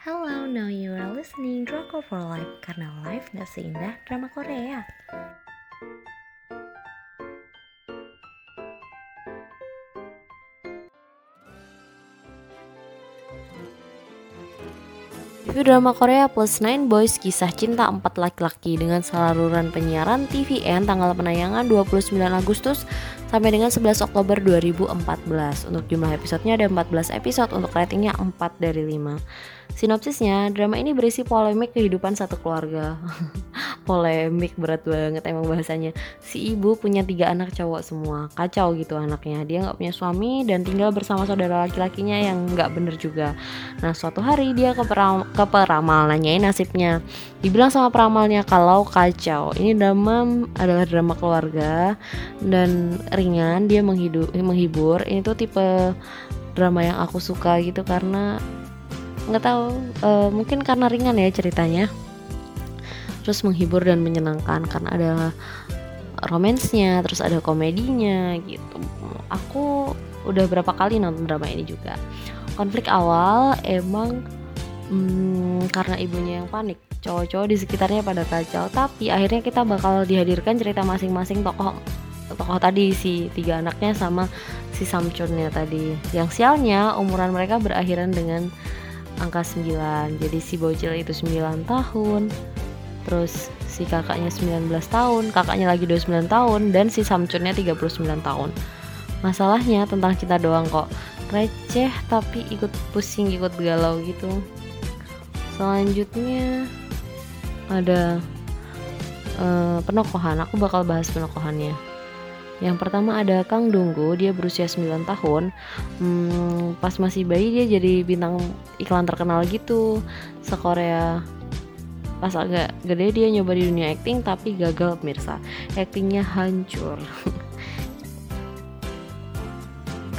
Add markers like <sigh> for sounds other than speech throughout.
Hello, now you are listening Drakor for Life karena life gak seindah drama Korea. Review drama Korea plus 9 Boys kisah cinta empat laki-laki dengan saluran penyiaran TVN tanggal penayangan 29 Agustus sampai dengan 11 Oktober 2014. Untuk jumlah episodenya ada 14 episode untuk ratingnya 4 dari 5. Sinopsisnya, drama ini berisi polemik kehidupan satu keluarga. <laughs> polemik berat banget emang bahasanya. Si ibu punya tiga anak cowok semua, kacau gitu anaknya. Dia nggak punya suami dan tinggal bersama saudara laki-lakinya yang nggak bener juga. Nah suatu hari dia ke, peram ke nanyain nasibnya. Dibilang sama peramalnya kalau kacau. Ini drama adalah drama keluarga dan ringan. Dia menghibur. menghibur. Ini tuh tipe drama yang aku suka gitu karena nggak tahu uh, mungkin karena ringan ya ceritanya terus menghibur dan menyenangkan karena ada romansnya terus ada komedinya gitu aku udah berapa kali nonton drama ini juga konflik awal emang hmm, karena ibunya yang panik cowok-cowok di sekitarnya pada kacau tapi akhirnya kita bakal dihadirkan cerita masing-masing tokoh tokoh tadi si tiga anaknya sama si Samchunnya tadi. Yang sialnya umuran mereka berakhiran dengan angka 9 jadi si bocil itu 9 tahun terus si kakaknya 19 tahun kakaknya lagi 29 tahun dan si Samcunnya 39 tahun. Masalahnya tentang cinta doang kok. Receh tapi ikut pusing ikut galau gitu. Selanjutnya ada uh, penokohan. Aku bakal bahas penokohannya yang pertama ada Kang Dunggu, dia berusia 9 tahun. Hmm, pas masih bayi dia jadi bintang iklan terkenal gitu se-Korea. Pas agak gede dia nyoba di dunia acting tapi gagal pemirsa. Actingnya hancur. <laughs>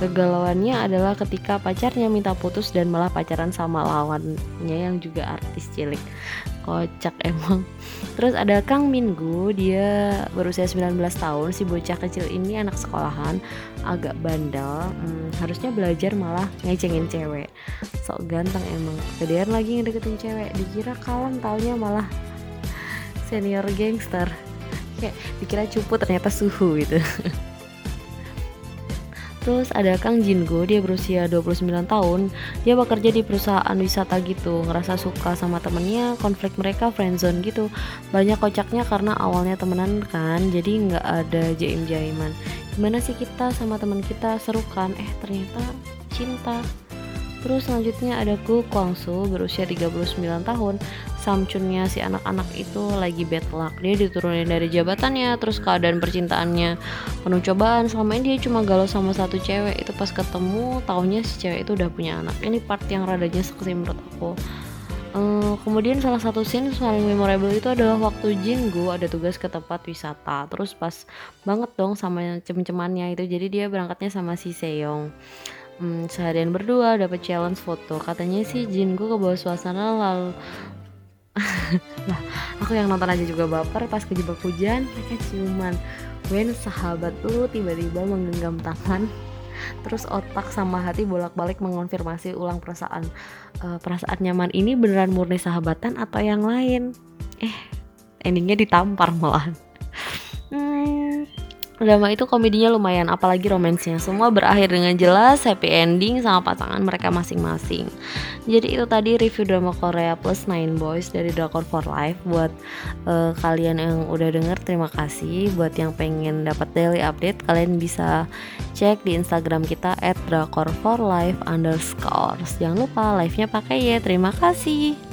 Kegalauannya adalah ketika pacarnya minta putus dan malah pacaran sama lawannya yang juga artis cilik. Kocak <laughs> emang. Terus ada Kang Minggu, dia berusia 19 tahun, si bocah kecil ini anak sekolahan, agak bandel, hmm, harusnya belajar malah ngecengin cewek. Sok ganteng emang. Kemudian lagi ngedeketin cewek, dikira kalem taunya malah senior gangster. Kayak dikira cupu ternyata suhu gitu. <laughs> Terus ada Kang Jingo, dia berusia 29 tahun. Dia bekerja di perusahaan wisata gitu, ngerasa suka sama temennya, konflik mereka friendzone gitu. Banyak kocaknya karena awalnya temenan kan, jadi nggak ada jaim-jaiman. Gimana sih kita sama teman kita seru kan? Eh ternyata cinta. Terus selanjutnya ada Ku Kwangsu berusia 39 tahun. Samchunnya si anak-anak itu lagi bad luck. Dia diturunin dari jabatannya, terus keadaan percintaannya penuh cobaan. Selama ini dia cuma galau sama satu cewek. Itu pas ketemu, taunya si cewek itu udah punya anak. Ini part yang radanya seksi menurut aku. Uh, kemudian salah satu scene paling memorable itu adalah waktu Jingu ada tugas ke tempat wisata terus pas banget dong sama cem-cemannya itu jadi dia berangkatnya sama si Seyong hmm, seharian berdua dapat challenge foto. Katanya sih Jingu ke bawah suasana lalu. Lah <laughs> aku yang nonton aja juga baper pas kejebak hujan. Mereka ciuman. Wen sahabat lu tiba-tiba menggenggam tangan. <laughs> Terus otak sama hati bolak-balik mengonfirmasi ulang perasaan. Uh, perasaan nyaman ini beneran murni sahabatan atau yang lain? Eh endingnya ditampar malah hmm, drama itu komedinya lumayan apalagi romansnya. Semua berakhir dengan jelas happy ending sama pasangan mereka masing-masing. Jadi itu tadi review drama Korea plus Nine Boys dari Drakor for Life. Buat uh, kalian yang udah denger terima kasih. Buat yang pengen dapat daily update kalian bisa cek di Instagram kita at drakor for life underscore. Jangan lupa live nya pakai ya. Terima kasih